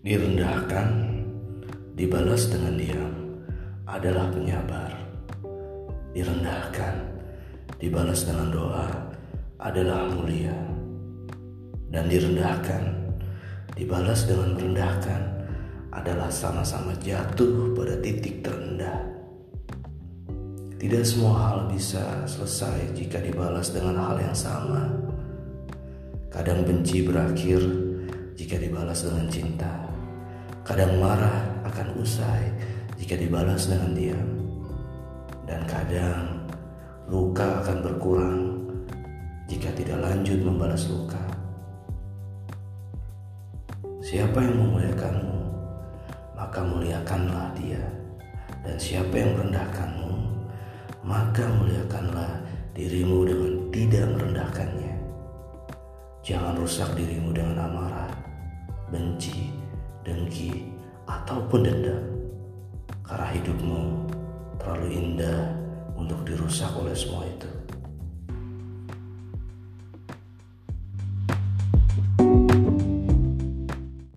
Direndahkan, dibalas dengan diam adalah penyabar. Direndahkan, dibalas dengan doa adalah mulia. Dan direndahkan, dibalas dengan merendahkan adalah sama-sama jatuh pada titik terendah. Tidak semua hal bisa selesai jika dibalas dengan hal yang sama. Kadang benci berakhir jika dibalas dengan cinta. Kadang marah akan usai jika dibalas dengan diam. Dan kadang luka akan berkurang jika tidak lanjut membalas luka. Siapa yang memuliakanmu, maka muliakanlah dia. Dan siapa yang merendahkanmu, maka muliakanlah dirimu dengan tidak merendahkannya. Jangan rusak dirimu dengan amarah, benci, dengki, ataupun dendam. Karena hidupmu terlalu indah untuk dirusak oleh semua itu.